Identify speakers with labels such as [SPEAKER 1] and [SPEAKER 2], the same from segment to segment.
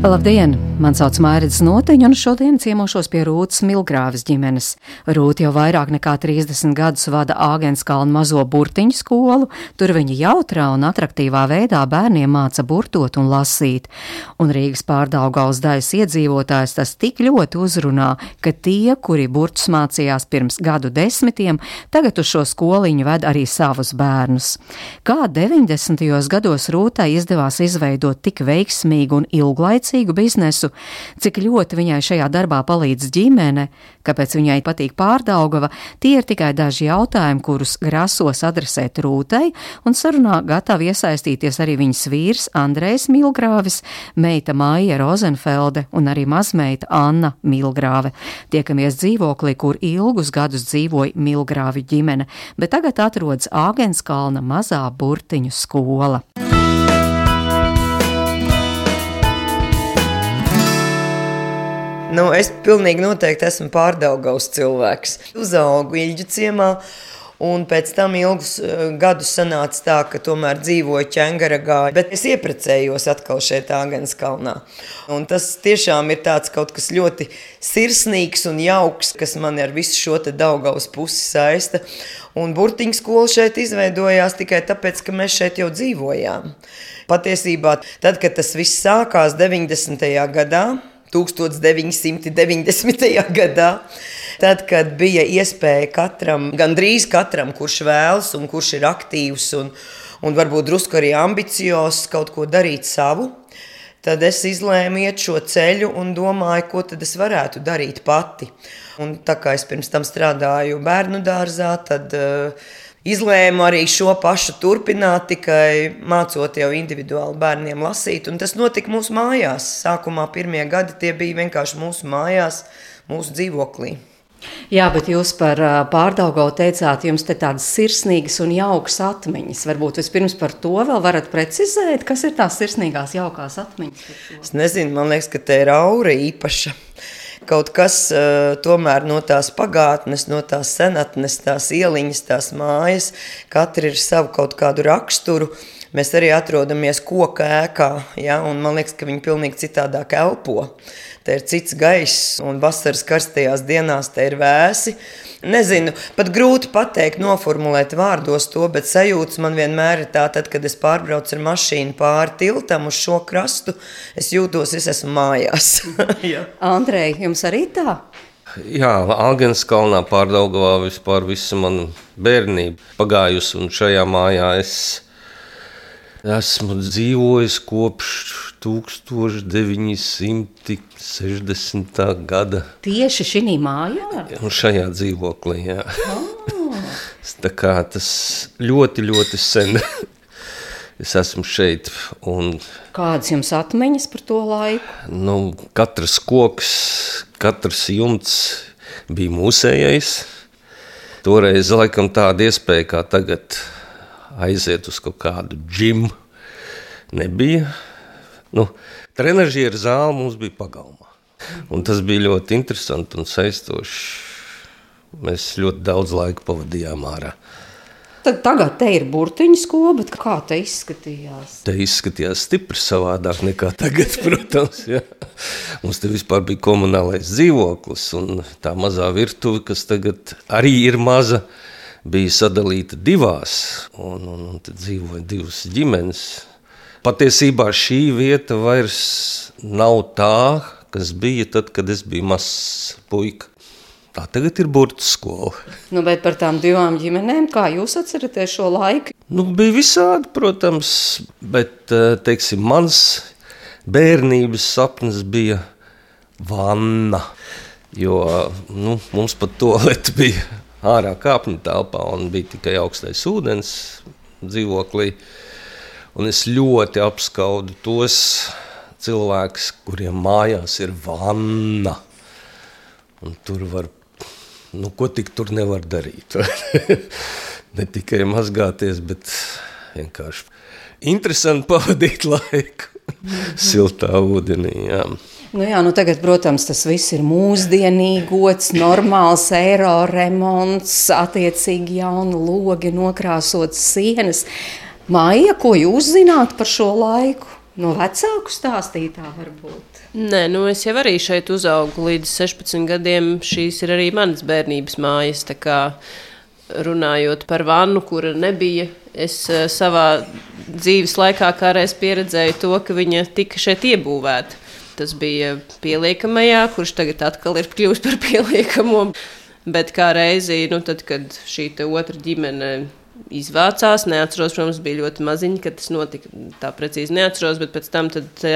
[SPEAKER 1] Labdien! Mani sauc Mārcis Noteņš, un šodien ciemošos pie Rūtas Milgrāvis ģimenes. Rūta jau vairāk nekā 30 gadus vada Āgenskalnu mazo burtiņu skolu, tur viņa jautrā un atraktīvā veidā bērniem māca burtot un lasīt. Un Rīgas pārdaugās daļas iedzīvotājs tas tik ļoti uzrunā, ka tie, kuri burtus mācījās pirms gadu desmitiem, tagad uz šo skoliņu ved arī savus bērnus. Kā 90. gados Rūtai izdevās izveidot tik veiksmīgu un ilglaicīgu laicīgu biznesu, cik ļoti viņai šajā darbā palīdz ģimene, kāpēc viņai patīk pārdaugava, tie ir tikai daži jautājumi, kurus grasos adresēt Rūtai, un sarunā gatavi iesaistīties arī viņas vīrs Andrejs Milgrāvis, meita Māja Rozenfelde un arī mazmeita Anna Milgrāve. Tiekamies dzīvoklī, kur ilgus gadus dzīvoja Milgrāvi ģimene, bet tagad atrodas Āgenskalna mazā burtiņu skola.
[SPEAKER 2] Nu, es pilnīgi noteikti esmu pārdaugaus cilvēks. Uzaugu Ilģu ciemā. Un pēc tam ilgus uh, gadus sanāca tā, ka tomēr dzīvoju ķēngaragā, bet es ieprecējos atkal šeit Āgenskalnā. Un tas tiešām ir tāds kaut kas ļoti sirsnīgs un jauks, kas man ar visu šo te Daugavas pusi saista. Un burtiņu skola šeit izveidojās tikai tāpēc, ka mēs šeit jau dzīvojām. Patiesībā, tad, kad tas viss sākās 90. gadā, 1990. gadā, tad, kad bija iespēja katram, gandrīz katram, kurš vēlas un kurš ir aktīvs un, un varbūt drusku arī ambiciozs, kaut ko darīt savu. Tad es izlēmu iet šo ceļu un domāju, ko tad es varētu darīt pati. Un tā kā es pirms tam strādāju bērnu dārzā, tad uh, Izlēmu arī šo pašu turpināt, tikai mācot jau individuāli bērniem lasīt. Un tas notika mūsu mājās. Sākumā pirmie gadi tie bija vienkārši mūsu mājās, mūsu dzīvoklī.
[SPEAKER 1] Jā, bet jūs par pārdaugau teicāt, jums te tādas sirsnīgas un jaukas atmiņas. Varbūt vispirms par to vēl varat precizēt, kas ir tās sirsnīgās, jaukās atmiņas?
[SPEAKER 2] Es nezinu, man liekas, ka te ir aura īpaša kaut kas uh, tomēr no tās pagātnes, no tās senatnes, tās ieliņas, tās mājas, katra ir savu kaut kādu raksturu. Mēs arī atrodamies koka ēkā, ja, un man liekas, ka viņi pilnīgi citādāk elpo. Te ir cits gaiss, un vasaras karstajās dienās te ir vēsi. Nezinu, pat grūti pateikt, noformulēt vārdos to, bet sajūta man vienmēr ir tā, tad, kad es pārbraucu ar mašīnu pāri tiltam uz šo krastu, es jūtos, es esmu mājās.
[SPEAKER 1] Andrej, jums arī tā?
[SPEAKER 3] Jā, Algens kalnā pārdaugavā vispār visu manu bērnību pagājusi, un šajā mājā es esmu dzīvojis kopš 1960. gada.
[SPEAKER 1] Tieši šī mājā?
[SPEAKER 3] Un šajā dzīvoklī, jā. Oh. Tā kā tas ļoti, ļoti sen. es esmu šeit. Un,
[SPEAKER 1] Kādas jums atmiņas par to laiku?
[SPEAKER 3] Nu, katrs koks, katrs jumts bija mūsējais. Toreiz laikam tāda iespēja, kā tagad aiziet uz kaut kādu džimu, nebija. Nu, Trenažieru zāle mums bija pagalmā. Un tas bija ļoti interesanti un saistoši. Mēs ļoti daudz laika pavadījām ārā.
[SPEAKER 1] Tad tagad te ir burtiņu skola, bet kā te izskatījās?
[SPEAKER 3] Te izskatījās stipri savādāk nekā tagad, protams. Ja. Mums te vispār bija komunālais dzīvoklis un tā mazā virtuve, kas tagad arī ir maza, bija sadalīta divās. Un, un, un tad dzīvoja divas ģimenes Patiesībā šī vieta vairs nav tā, kas bija tad, kad es biju mazs puika. Tā tagad ir burbuļu skola.
[SPEAKER 1] Nu, bet par tām divām ģimenēm, kā jūs atceraties šo laiku?
[SPEAKER 3] Nu, bija visādi, protams, bet eh, teiksim, mans bērnības sapnis bija vanna. Jo nu, mums pat to lietu bija ārā kāpņu telpā un bija tikai augstais ūdens dzīvoklī. Un es ļoti apskaudu tos cilvēkus, kuriem mājās ir vanna. Un tur var, nu, ko tik tur nevar darīt. ne tikai mazgāties, bet vienkārši interesanti pavadīt laiku siltā ūdenī. Jā.
[SPEAKER 1] Nu jā, nu tagad, protams, tas viss ir mūsdienīgots, normāls eiro remonts, attiecīgi jauna logi, nokrāsotas sienas. Māja, ko jūs zināt par šo laiku? No vecāku stāstītā varbūt.
[SPEAKER 4] Nē, nu es jau arī šeit uzaugu līdz 16 gadiem. Šīs ir arī manas bērnības mājas. Runājot par vannu, kura nebija, es uh, savā dzīves laikā kādreiz pieredzēju to, ka viņa tika šeit iebūvēta. Tas bija pieliekamajā, kurš tagad atkal ir kļuvis par pieliekamo. Bet kā reizi, nu, tad, kad šī otra ģimene izvācās. Neatceros, protams, bija ļoti maziņi, kad tas notika. Tā precīzi neatceros, bet pēc tam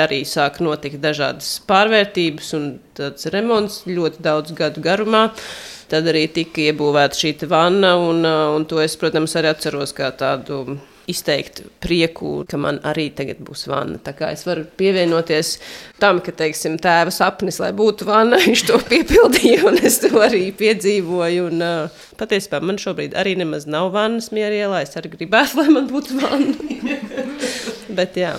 [SPEAKER 4] arī sāka notikt dažādas pārvērtības un tāds remonts ļoti daudz gadu garumā. Tad arī tika iebūvēta šī vanna, un, un to es, protams, arī atceros kā tādu izteikt prieku, ka man arī tagad būs vanna. Tā kā es varu pievienoties tam, ka, teiksim, tēva sapnis, lai būtu vanna, viņš to piepildīja, un es to arī piedzīvoju. Un, uh, patiesībā man šobrīd arī nemaz nav vannas mierielā. Es arī gribētu, lai man būtu vanna. Bet jā.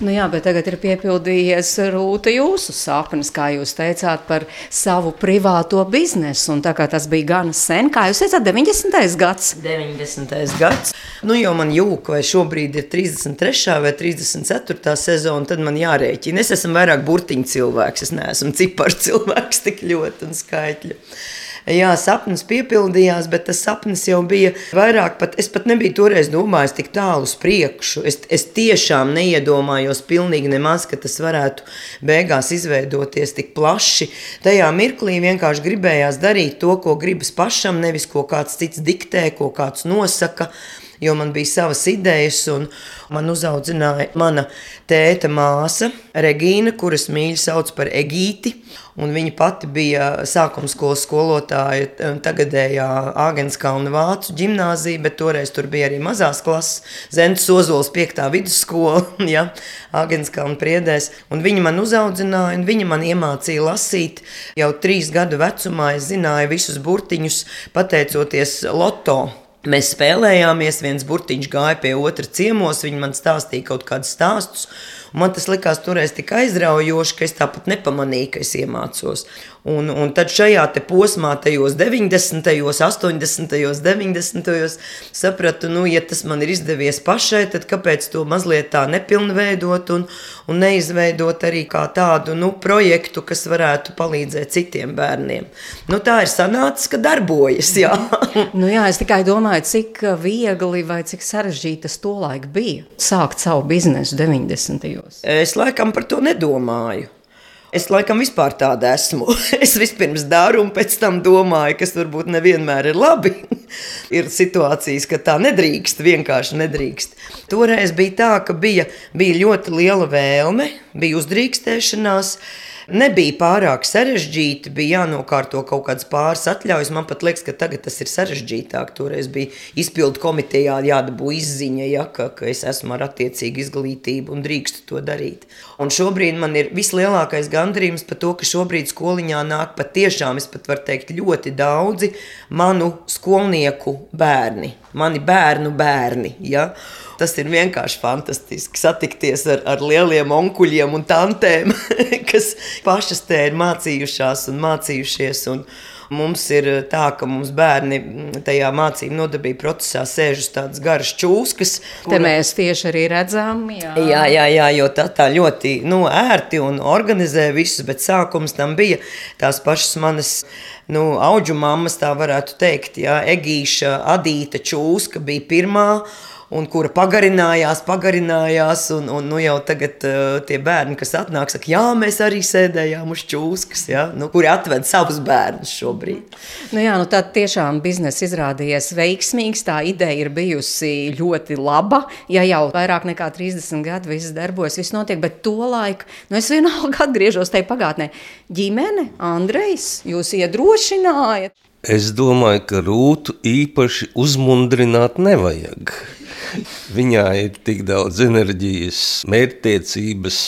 [SPEAKER 1] Nu jā, bet tagad ir piepildījies rūta jūsu sapnis, kā jūs teicāt, par savu privāto biznesu. Un tā kā tas bija gana sen, kā jūs teicāt, 90. gads.
[SPEAKER 2] 90. gads. Nu, jau man jūka, vai šobrīd ir 33. vai 34. sezona, tad man jārēķina. Es esmu vairāk burtiņu cilvēks, es neesmu ciparu cilvēks tik ļoti un skaitļu jā, sapnis piepildījās, bet tas sapnis jau bija vairāk, pat es pat nebiju toreiz domājis tik tālu uz priekšu. Es, es tiešām neiedomājos pilnīgi nemaz, ka tas varētu beigās izveidoties tik plaši. Tajā mirklī vienkārši gribējās darīt to, ko gribas pašam, nevis ko kāds cits diktē, ko kāds nosaka jo man bija savas idejas, un man uzaudzināja mana tēta māsa Regīna, kuras mīļi sauc par Egīti. Un viņa pati bija sākuma skolas skolotāja um, tagadējā Āgenskalna vācu ģimnāzija, bet toreiz tur bija arī mazās klases, Zentas Ozols 5. vidusskola, ja, Āgenskalna priedēs. Un viņa man uzaudzināja, un viņa man iemācīja lasīt. Jau trīs gadu vecumā es zināju visus burtiņus, pateicoties loto Mēs spēlējāmies, viens burtiņš gāja pie otra ciemos, viņi man stāstīja kaut kādus stāstus. Man tas likās toreiz tik aizraujoši, ka es tāpat nepamanīju, ka es iemācos. Un, un tad šajā posmā, tajos 90., 80., 90. sapratu, nu, ja tas man ir izdevies pašai, tad kāpēc to mazliet tā nepilnveidot un, un neizveidot arī kā tādu nu, projektu, kas varētu palīdzēt citiem bērniem. Nu, tā ir sanācis, ka darbojas. Jā.
[SPEAKER 1] nu, jā, es tikai domāju, cik viegli vai cik sarežģīti tas tolaik bija sākt savu biznesu 90. gados.
[SPEAKER 2] Es laikam par to nedomāju. Es laikam vispār tāda esmu. Es vispirms daru, un pēc tam domāju, kas varbūt nevienmēr ir labi. ir situācijas, ka tā nedrīkst, vienkārši nedrīkst. Toreiz bija tā, ka bija, bija ļoti liela vēlme, bija uzdrīkstēšanās. Nebija pārāk sarežģīti, bija jānokārto kaut kādas pāris atļaujas. Man pat liekas, ka tagad tas ir sarežģītāk. Toreiz bija izpildu komitejā jādabū izziņa, ja, ka, ka es esmu ar attiecīgu izglītību un drīkstu to darīt. Un šobrīd man ir vislielākais gandarījums par to, ka šobrīd skoliņā nāk patiešām, es pat varu teikt, ļoti daudzi manu skolnieku bērni, mani bērnu bērni. Ja? Tas ir vienkārši fantastiski satikties ar, ar lieliem onkuļiem un tantēm, kas pašas te ir mācījušās un mācījušies. Un, Mums ir tā, ka mums bērni tajā mācību nodarbību procesā sēž uz tādas garas čūskas.
[SPEAKER 1] Te kura... mēs tieši arī redzam,
[SPEAKER 2] jā, jā, jā, jā jo tā, tā ļoti nu, ērti un organizē visus, bet sākums tam bija tās pašas manas nu, auģu mammas, tā varētu teikt, jā, Egīša Adīta Čūska bija pirmā, un kura pagarinājās, pagarinājās. Un, un nu, jau tagad uh, tie bērni, kas atnāk, saka, jā, mēs arī sēdējām uz čūskas, ja? nu, kuri atved savus bērnus šobrīd.
[SPEAKER 1] Nu, jā, nu, tā tiešām biznesa izrādījies veiksmīgs. Tā ideja ir bijusi ļoti laba. Ja jau vairāk nekā 30 gadu viss darbojas, viss notiek, bet to laiku, nu, es vienalga atgriežos tajā pagātnē. Ģimene, Andrejs, jūs iedrošinājāt.
[SPEAKER 3] Es domāju, ka rūtu īpaši uzmundrināt nevajag. Viņā ir tik daudz enerģijas, mērķtiecības.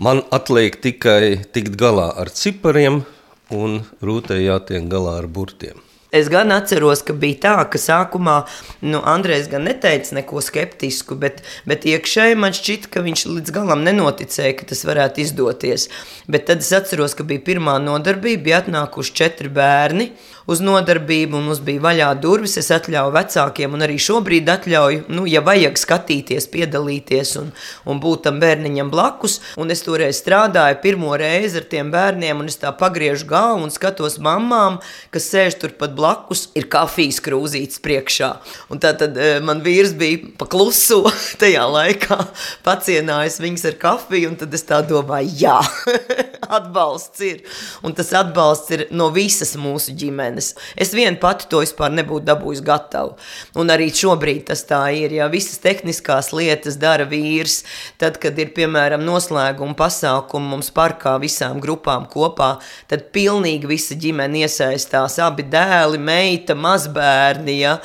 [SPEAKER 3] Man atliek tikai tikt galā ar cipariem, un rūtē jātiek galā ar burtiem.
[SPEAKER 2] Es gan atceros, ka bija tā, ka sākumā nu, Andrejs gan neteica neko skeptisku, bet, bet iekšēji man šķita, ka viņš līdz galam nenoticēja, ka tas varētu izdoties. Bet tad es atceros, ka bija pirmā nodarbība, bija atnākuši četri bērni uz nodarbību, mums bija vaļā durvis. Es atļauju vecākiem, un arī šobrīd atļauju, nu, ja vajag skatīties, piedalīties un, un būt tam bērniņam blakus. Un es toreiz strādāju pirmo reizi ar tiem bērniem, un es tā pagriežu galvu un skatos mamām, kas sēž turpat blakus, ir kafijas krūzītes priekšā. Un tā tad e, man vīrs bija pakluso tajā laikā, pacienājis viņas ar kafiju, un tad es tā domāju, jā, atbalsts ir. Un tas atbalsts ir no visas mūsu ģimenes ģimenes. Es vien pati to vispār nebūtu dabūjusi gatavu. Un arī šobrīd tas tā ir. Ja visas tehniskās lietas dara vīrs, tad, kad ir piemēram noslēguma pasākumi mums parkā visām grupām kopā, tad pilnīgi visa ģimene iesaistās. Abi dēli, meita, mazbērni. Ja?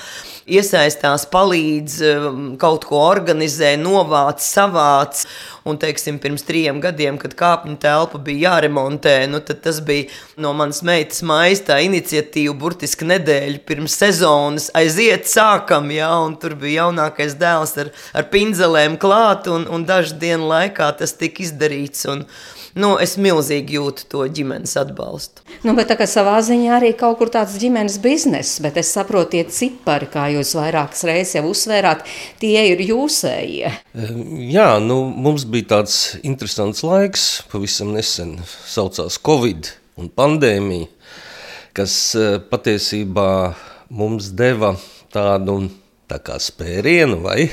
[SPEAKER 2] Iesaistās, palīdz, um, kaut ko organizē, novāc, savāc. Un, teiksim, pirms trim gadiem, kad kāpņu telpa bija jāremontē, nu, tas bija no manas meitas maijas tā iniciatīva, burtiski nedēļu pirms sezonas aiziet, sākam, jā, un tur bija jaunākais dēls ar, ar pinzelēm klāt, un, un dažu dienu laikā tas tika izdarīts. Un, nu, es milzīgi jūtu to ģimenes atbalstu.
[SPEAKER 1] Nu, bet tā kā savā ziņā arī kaut kur tāds ģimenes bizness, bet es saprotu, tie cipari, kā jūs vairākas reizes jau uzsvērāt, tie ir jūsējie.
[SPEAKER 3] Jā, nu, mums bija tāds interesants laiks, pavisam nesen saucās Covid un pandēmija, kas eh, patiesībā mums deva tādu tā kā spērienu, vai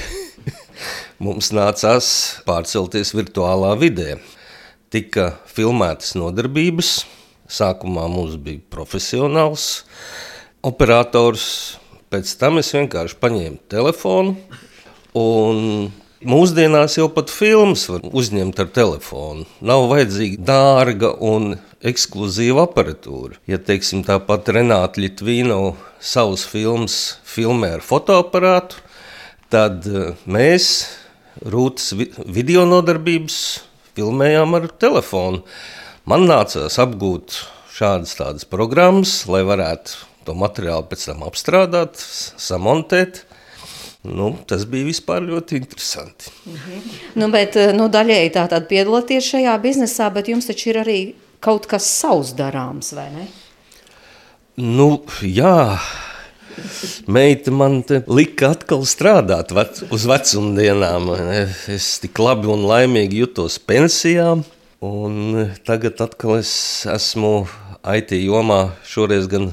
[SPEAKER 3] mums nācās pārcelties virtuālā vidē. Tika filmētas nodarbības, sākumā mums bija profesionāls operators, pēc tam es vienkārši paņēmu telefonu Mūsdienās jau pat filmas var uzņemt ar telefonu. Nav vajadzīga dārga un ekskluzīva aparatūra. Ja teiksim, tāpat Renāta Litvīna savus filmas filmē ar fotoaparātu, tad eh, mēs rūtas video nodarbības filmējām ar telefonu. Man nācās apgūt šādas tādas programmas, lai varētu to materiālu pēc tam apstrādāt, samontēt. Nu, tas bija vispār ļoti interesanti.
[SPEAKER 1] Mhm. Nu, bet, eh, nu, daļēji tā tad piedalāties šajā biznesā, bet jums taču ir arī kaut kas savs darāms, vai ne?
[SPEAKER 3] Nu, jā. Meita man lika atkal strādāt vec, uz vecumdienām. Es tik labi un laimīgi jutos pensijā, un tagad atkal es esmu IT jomā, šoreiz gan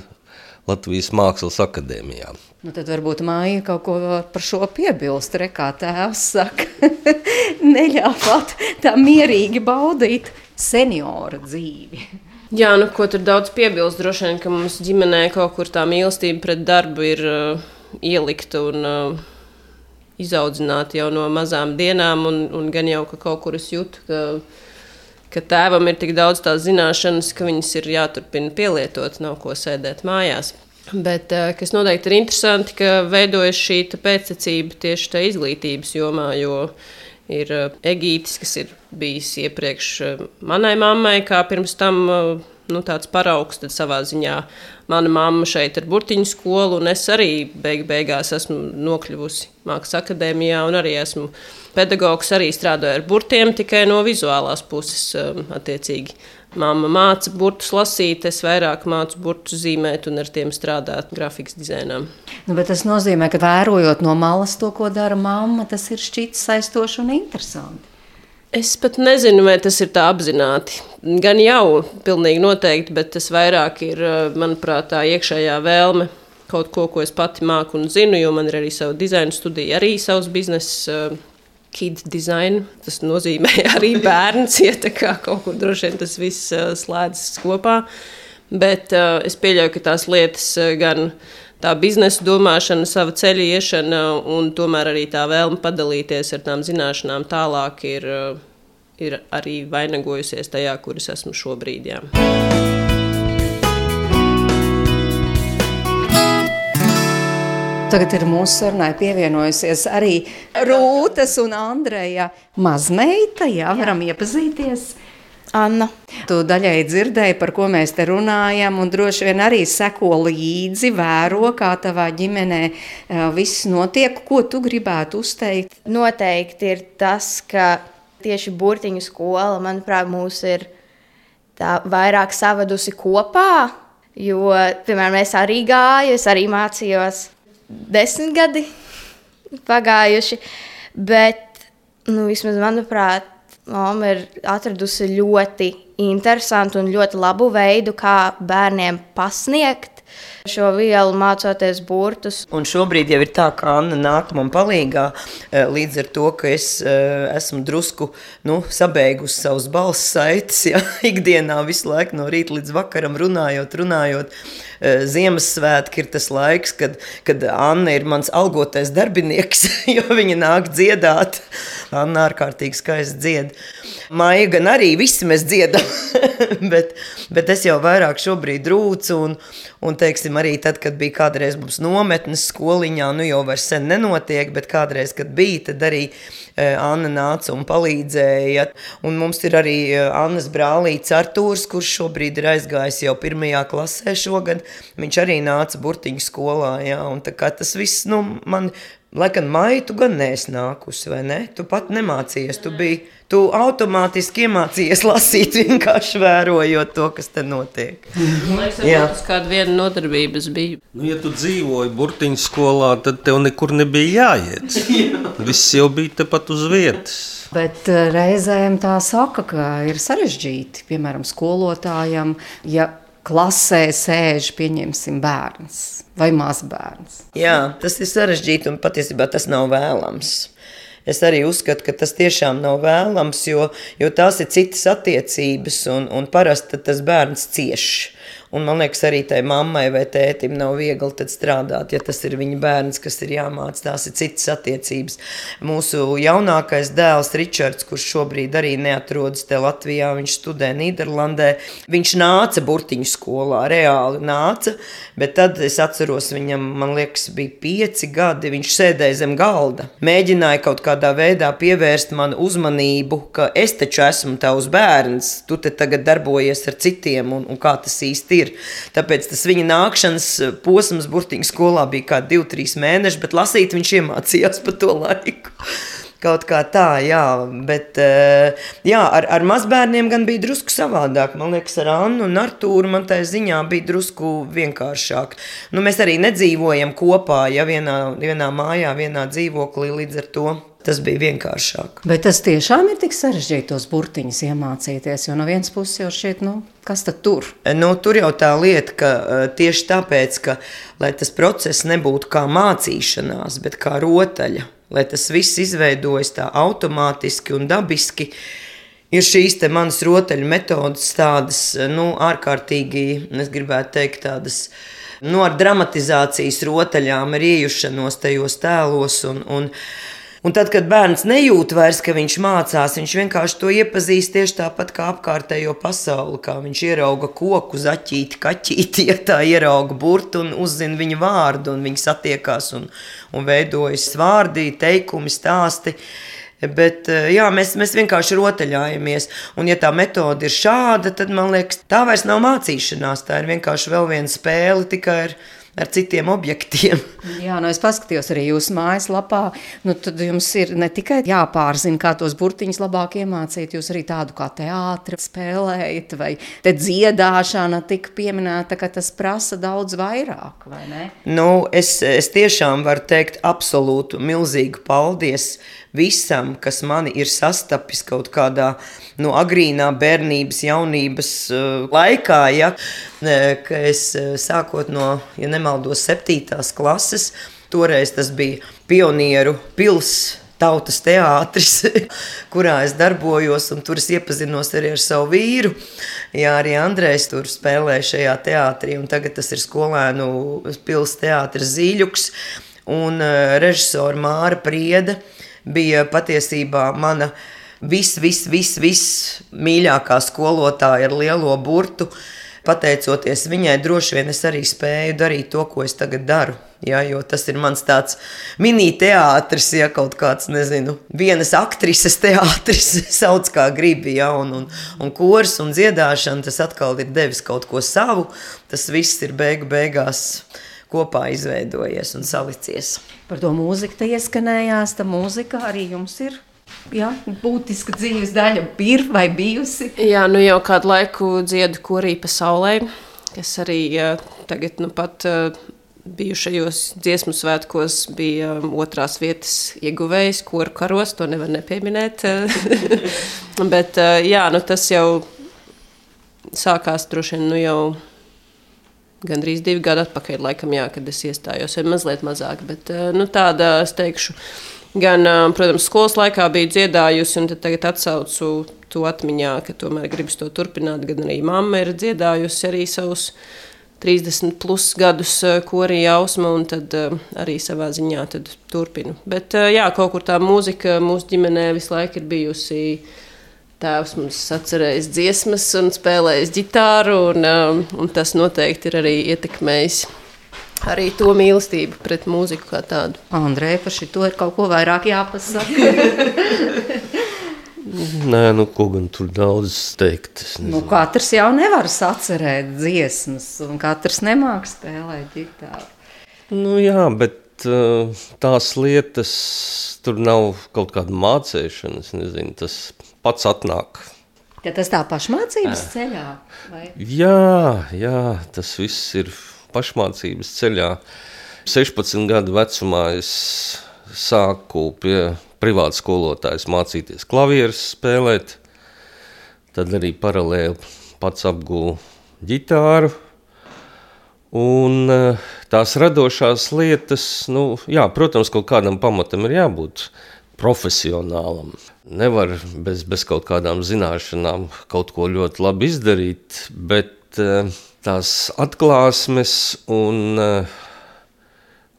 [SPEAKER 3] Latvijas Mākslas akadēmijā.
[SPEAKER 1] Nu, tad varbūt māja kaut ko par šo piebilst. Re, kā tēvs saka, neļāvāt tā mierīgi baudīt senioru dzīvi.
[SPEAKER 4] Jā, nu, ko tur daudz piebilst. Droši vien, ka mums ģimenē kaut kur tā mīlestība pret darbu ir uh, ielikta un uh, izaudzināta jau no mazām dienām. Un, un gan jau ka kaut kur es jūtu, ka, ka tēvam ir tik daudz tās zināšanas, ka viņas ir jāturpina pielietot, nav ko sēdēt mājās. Bet eh, kas noteikti ir interesanti, ka veidojas šī pēctecība tieši tajā izglītības jomā, jo ir eh, Egītis, kas ir bijis iepriekš eh, manai mammai, kā pirms tam nu, tāds paraugs savā ziņā. Mana mamma šeit ir burtiņu skola, un es arī beig beigās esmu nokļuvusi Mākslas akadēmijā, un arī esmu pedagogs, arī strādāju ar burtiem, tikai no vizuālās puses attiecīgi Māma māca burtus lasīt, es vairāk mācu burtus zīmēt un ar tiem strādāt grafikas dizainā.
[SPEAKER 1] Nu, tas nozīmē, ka vērojot no malas to, ko dara mamma, tas ir šķits saistoši un interesanti.
[SPEAKER 4] Es pat nezinu, vai tas ir tā apzināti. Gan jau, pilnīgi noteikti, bet tas vairāk ir, manuprāt, tā iekšējā vēlme kaut ko, ko es pati māku un zinu, jo man ir arī sava dizaina studija, arī savs biznesa Kid design. Tas nozīmē arī bērns, ja tā kā kaut kur droši vien tas viss uh, slēdzas kopā. Bet uh, es pieļauju, ka tās lietas uh, gan tā biznesa domāšana, sava ceļa iešana un tomēr arī tā vēlme padalīties ar tām zināšanām tālāk ir, ir arī vainagojusies tajā, kur es esmu šobrīd. Jā.
[SPEAKER 1] Tagad ir mūsu sarunai pievienojusies arī Rūtas un Andreja mazmeita. Jā, varam jā. iepazīties.
[SPEAKER 5] Anna.
[SPEAKER 1] Tu daļai dzirdēji, par ko mēs te runājam, un droši vien arī seko līdzi, vēro, kā tavā ģimenē eh, viss notiek. Ko tu gribētu uzteikt?
[SPEAKER 5] Noteikti ir tas, ka tieši burtiņu skola, manuprāt, mūs ir tā vairāk savadusi kopā. Jo, piemēram, es arī gāju, es arī mācījos desmit gadi pagājuši. Bet, nu, vismaz manuprāt, Mama ir atradusi ļoti interesantu un ļoti labu veidu, kā bērniem pasniegt šo vielu, mācoties burtus.
[SPEAKER 2] Un šobrīd jau ir tā, ka Anna nāk man palīdzīgā, līdz ar to, ka es esmu drusku nu, sabeigusi savus balss saites, ja ikdienā visu laiku no rīta līdz vakaram runājot, runājot. Ziemassvētki ir tas laiks, kad, kad Anna ir mans algotais darbinieks, jo viņa nāk dziedāt. Anna ārkārtīgi skaisti dzied. Maija gan arī visi mēs dziedam, bet, bet es jau vairāk šobrīd rūcu un, un teiksim, arī tad, kad bija kādreiz mums nometnes skoliņā, nu jau vairs sen nenotiek, bet kādreiz, kad bija, tad arī Anna nāca un palīdzēja. Un mums ir arī Annas brālīts Artūrs, kurš šobrīd ir aizgājis jau pirmajā klasē šogad. Viņš arī nāca burtiņu skolā, jā, un tā kā tas viss, nu, man, lai gan maiju tu gan neesi nākusi, vai ne? Tu pat nemācījies, tu biji, tu automātiski iemācījies lasīt, vienkārši vērojot to, kas te notiek. Jā.
[SPEAKER 4] tas kāda viena nodarbības bija.
[SPEAKER 3] Nu, ja tu dzīvoji burtiņu skolā, tad tev nekur nebija jāiet. Viss jau bija tepat uz vietas.
[SPEAKER 1] Bet eh, reizēm tā saka, ka ir sarežģīti, piemēram, skolotājam, ja klasē sēž, pieņemsim, bērns vai mazbērns.
[SPEAKER 2] Jā, tas ir sarežģīti un patiesībā tas nav vēlams. Es arī uzskatu, ka tas tiešām nav vēlams, jo, jo tās ir citas attiecības, un, un parasti tas bērns cieš. Un man liekas, arī tai mammai vai tētim nav viegli strādāt, ja tas ir viņa bērns, kas ir jāmācās. Tās ir citas attiecības. Mūsu jaunākais dēls, Ričards, kurš šobrīd arī neatrodas te Latvijā, viņš studē Nīderlandē. Viņš nāca burtiņu skolā, reāli nāca, bet tad es atceros, viņam, man liekas, bija pieci gadi. Viņš sēdēja zem galda, mēģināja kaut kādā veidā pievērst manu uzmanību, ka es taču esmu tavs bērns, tu te tagad darbojies ar citiem un, un kā tas īsti ir. Tāpēc tas viņa nākšanas posms burtiņu skolā bija kā divi, trīs mēneši, bet lasīt viņš iemācījās pa to laiku. Kaut kā tā, jā, bet eh, jā, ar, ar mazbērniem gan bija drusku savādāk. Man liekas, ar Annu un Artūru man tā ziņā bija drusku vienkāršāk. Nu, mēs arī nedzīvojam kopā, ja vienā, vienā mājā, vienā dzīvoklī līdz ar to. Tas bija vienkāršāk.
[SPEAKER 1] Bet tas tiešām ir tik sarežģīti tos burtiņus iemācīties, jo no vienas puses jau šķiet, nu, kas tad tur?
[SPEAKER 2] Nu, tur jau tā lieta, ka eh, tieši tāpēc, ka lai tas process nebūtu kā mācīšanās, bet kā rotaļa, lai tas viss izveidojas tā automātiski un dabiski, ir šīs manas rotaļu metodas tādas, nu, ārkārtīgi, es gribētu teikt, tādas, nu, ar dramatizācijas rotaļām, ar iejušanos tajos tēlos un, un Un tad, kad bērns nejūt vairs, ka viņš mācās, viņš vienkārši to iepazīst tieši tāpat kā apkārtējo pasauli. Kā viņš ierauga koku, zaķīti, kaķīti, ja tā ierauga burtu un uzzina viņa vārdu, un viņi satiekās un, un veidojas vārdi, teikumi, stāsti. Bet jā, mēs, mēs vienkārši rotaļājamies. Un, ja tā metode ir šāda, tad man liekas, tā vairs nav mācīšanās. Tā ir vienkārši vēl viena spēle tikai ar ar citiem objektiem.
[SPEAKER 1] Jā, nu es paskatījos arī jūsu mājaslapā. Nu, tad jums ir ne tikai jāpārzina, kā tos burtiņus labāk iemācīt, jūs arī tādu kā teātri spēlējat, vai te dziedāšana tika pieminēta, ka tas prasa daudz vairāk, vai ne?
[SPEAKER 2] Nu, es, es tiešām varu teikt absolūtu milzīgu paldies visam, kas mani ir sastapis kaut kādā nu, agrīnā bērnības, jaunības uh, laikā. Ja, ka es uh, sākot no, ja nemaldos, septītās klases, toreiz tas bija pionieru pilsēta tautas teātris, kurā es darbojos, un tur es iepazinos arī ar savu vīru. Jā, arī Andrejs tur spēlēja šajā teātrī, un tagad tas ir skolēnu pilsētas teātris Zīļuks un režisora Māra Prieda bija patiesībā mana vis, vis, vis, vis mīļākā skolotāja ar lielo burtu. Pateicoties viņai, droši vien es arī spēju darīt to, ko es tagad daru. Ja, jo tas ir mans tāds mini-teātris, ja kaut kāds, nezinu, vienas aktrises teātris, sauc kā gribi, ja, un, un, un kurs un dziedāšana, tas atkal ir devis kaut ko savu. Tas viss ir beigu beigās kopā izveidojies un salicies.
[SPEAKER 1] Par to mūziku te ieskanējās, tā mūzika arī jums ir. Jā, būtiska dzīves daļa ir vai bijusi.
[SPEAKER 4] Jā, nu jau kādu laiku dziedu korī pasaulē, kas arī tagad nu pat bijušajos dziesmu svētkos bija otrās vietas ieguvējs, koru karos, to nevar nepieminēt. Bet jā, nu tas jau sākās droši vien nu jau gandrīz divi gadi atpakaļ, laikam, jā, kad es iestājos, vai mazliet mazāk. Bet uh, nu, tāda, es teikšu, gan, uh, protams, skolas laikā biju dziedājusi, un tagad atsaucu to atmiņā, ka tomēr gribas to turpināt, gan arī mamma ir dziedājusi arī savus 30 plus gadus eh, korī jausma, un tad arī savā ziņā turpinu. Bet jā, kaut kur tā mūzika mūsu ģimenē visu laiku ir bijusi. Tēvs mums atcerējis dziesmas un spēlējis ģitāru, un, um, un tas noteikti ir arī ietekmējis arī to mīlestību pret mūziku kā tādu.
[SPEAKER 1] Andrei, par šito ir kaut ko vairāk jāpasaka.
[SPEAKER 3] Nē, nu, ko gan tur daudz teikt.
[SPEAKER 1] Nu, katrs jau nevar atcerēt dziesmas, un katrs nemāks spēlēt ģitāru.
[SPEAKER 3] Nu, jā, bet uh, tās lietas tur nav kaut kāda mācīšana. Nezinu, tas pats atnāk.
[SPEAKER 1] Ja tas tā pašmācības ceļā? Vai?
[SPEAKER 3] Jā, jā, tas viss ir pašmācības ceļā. 16 gadu vecumā es sāku pie privāts skolotājs mācīties klavierus spēlēt. Tad arī paralēli pats apgūlu ģitāru. Un eh, tās radošās lietas, nu, jā, protams, kaut kādam pamatam ir jābūt profesionālam. Nevar bez, bez kaut kādām zināšanām kaut ko ļoti labi izdarīt, bet eh, tās atklāsmes un uh,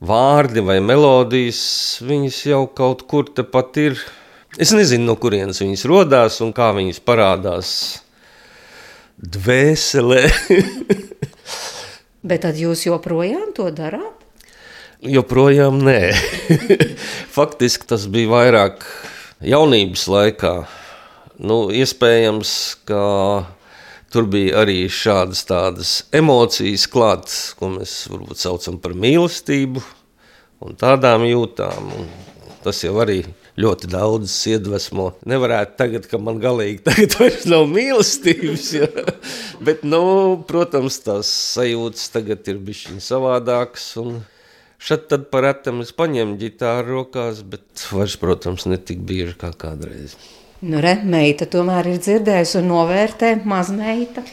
[SPEAKER 3] vārdi vai melodijas, viņas jau kaut kur tepat ir. Es nezinu, no kurienes viņas radās un kā viņas parādās dvēselē.
[SPEAKER 1] Bet tad jūs joprojām to darāt?
[SPEAKER 3] Joprojām nē. Faktiski tas bija vairāk jaunības laikā. Nu, iespējams, ka Tur bija arī šādas tādas emocijas klātas, ko mēs varbūt saucam par mīlestību un tādām jūtām. Un tas jau arī ļoti daudz iedvesmo. Nevarētu tagad, ka man galīgi tagad vairs nav mīlestības, ja? bet, nu, protams, tās sajūtas tagad ir bišķiņ savādākas un šad tad paretam es paņemu ģitāru rokās, bet vairs, protams, netik bieži kā kādreiz.
[SPEAKER 1] Nu, re, meita tomēr ir dzirdējusi un novērtē mazmeita.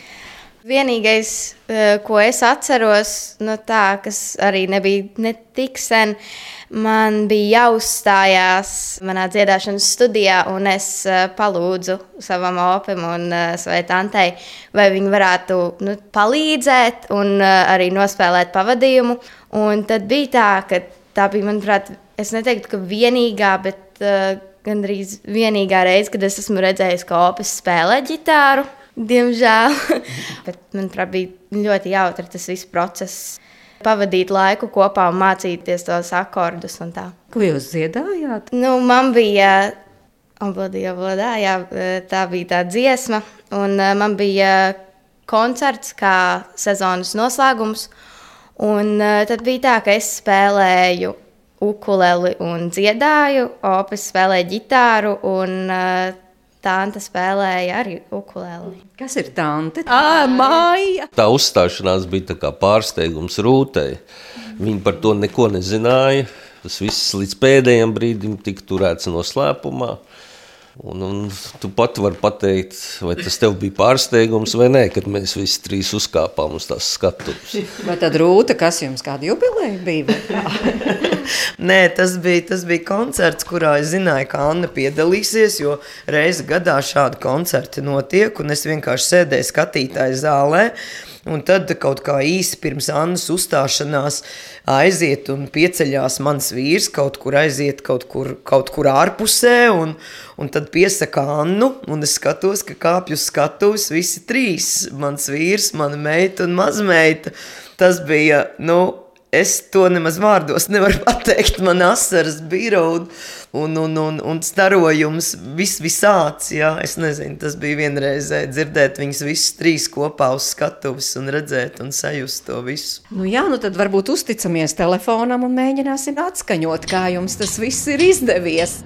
[SPEAKER 5] Vienīgais, eh, ko es atceros, no tā, kas arī nebija ne tik sen, man bija jāuzstājās manā dziedāšanas studijā, un es eh, palūdzu savam opim un eh, savai tantei, vai viņi varētu nu, palīdzēt un arī nospēlēt pavadījumu. Un tad bija tā, ka tā bija, manuprāt, es neteiktu, ka vienīgā, bet gandrīz vienīgā reize, kad es esmu redzējis, ka opis spēlē ģitāru. Diemžēl. Bet, manuprāt, bija ļoti jautri tas viss process. Pavadīt laiku kopā un mācīties tos akordus.
[SPEAKER 1] Ko jūs dziedājāt?
[SPEAKER 5] Nu, man bija Oblādija, oblādā, jā, tā bija tā dziesma, un eh, man bija koncerts kā sezonas noslēgums. Un eh, tad bija tā, ka es spēlēju ukuleli un dziedāju, opis spēlēja ģitāru un uh, Tante spēlēja arī ukuleli.
[SPEAKER 1] Kas ir tante?
[SPEAKER 4] Ah, māja!
[SPEAKER 3] Tā uzstāšanās bija tā pārsteigums Rūtei. Viņa par to neko nezināja. Tas viss līdz pēdējiem brīdim tika turēts noslēpumā. Un, un tu pat vari pateikt, vai tas tev bija pārsteigums vai nē, kad mēs visi trīs uzkāpām uz tās skatuves.
[SPEAKER 1] Vai tad rūta, kas jums kāda jubileja bija?
[SPEAKER 2] nē, tas bija, tas bija koncerts, kurā es zināju, ka Anna piedalīsies, jo reizi gadā šādi koncerti notiek, un es vienkārši sēdēju skatītāju zālē, Un tad kaut kā īsi pirms Annas uzstāšanās aiziet un pieceļās mans vīrs kaut kur aiziet kaut kur, kaut kur ārpusē un, un tad piesaka Annu un es skatos, ka kāpju skatus visi trīs, mans vīrs, mana meita un mazmeita. Tas bija, nu, es to nemaz vārdos nevaru pateikt. Man asaras bija un, un, un, un, un starojums vis, visāds. Jā. Es nezinu, tas bija vienreizē dzirdēt viņus visus trīs kopā uz skatuves un redzēt un sajust to visu.
[SPEAKER 6] Nu jā, nu tad varbūt uzticamies telefonam un mēģināsim atskaņot, kā jums tas viss ir izdevies.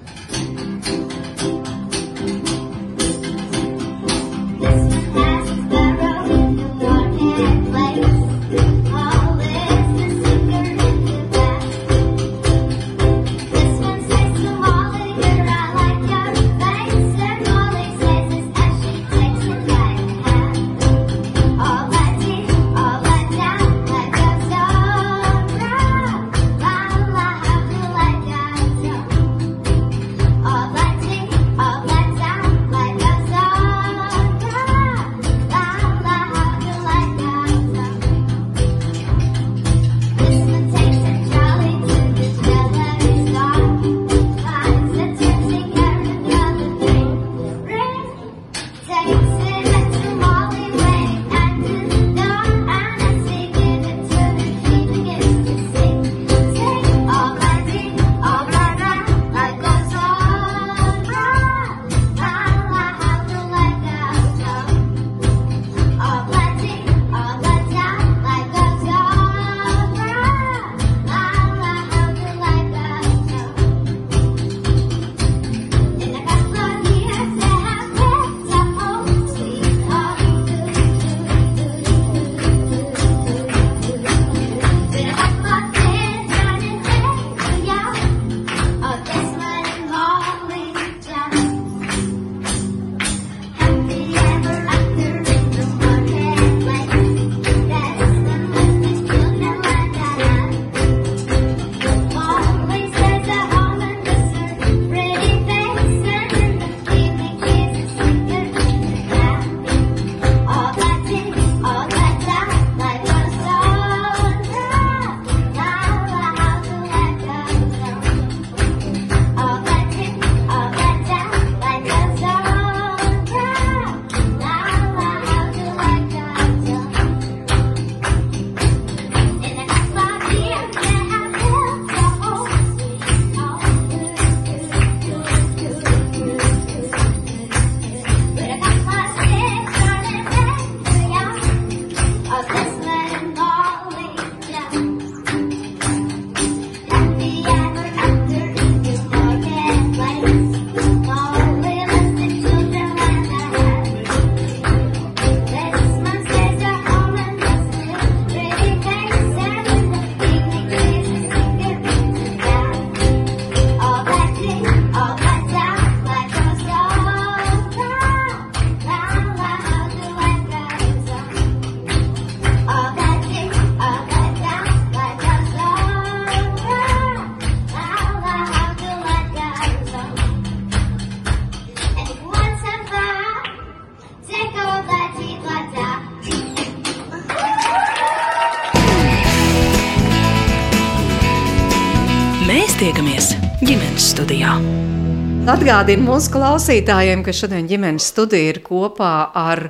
[SPEAKER 6] Atgādinu mūsu klausītājiem, ka šodien ģimenes studija ir kopā ar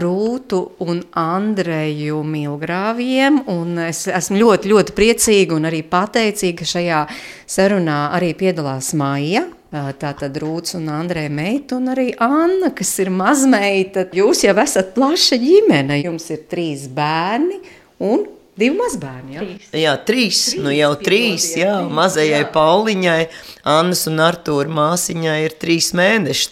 [SPEAKER 6] Rūtu un Andreju Milgrāviem. Un es esmu ļoti, ļoti priecīga un arī pateicīga, ka šajā sarunā arī piedalās Maija. Tātad Rūts un Andrei meita un arī Anna, kas ir mazmeita. Jūs jau esat plaša ģimene, jums ir trīs bērni un Divi mazbērni. Ja? Trīs.
[SPEAKER 2] Jā, trīs. trīs. Nu jau trīs. Jā, trīs mazajai jā. Pauliņai, Annas un Artūra māsiņai ir trīs mēneši.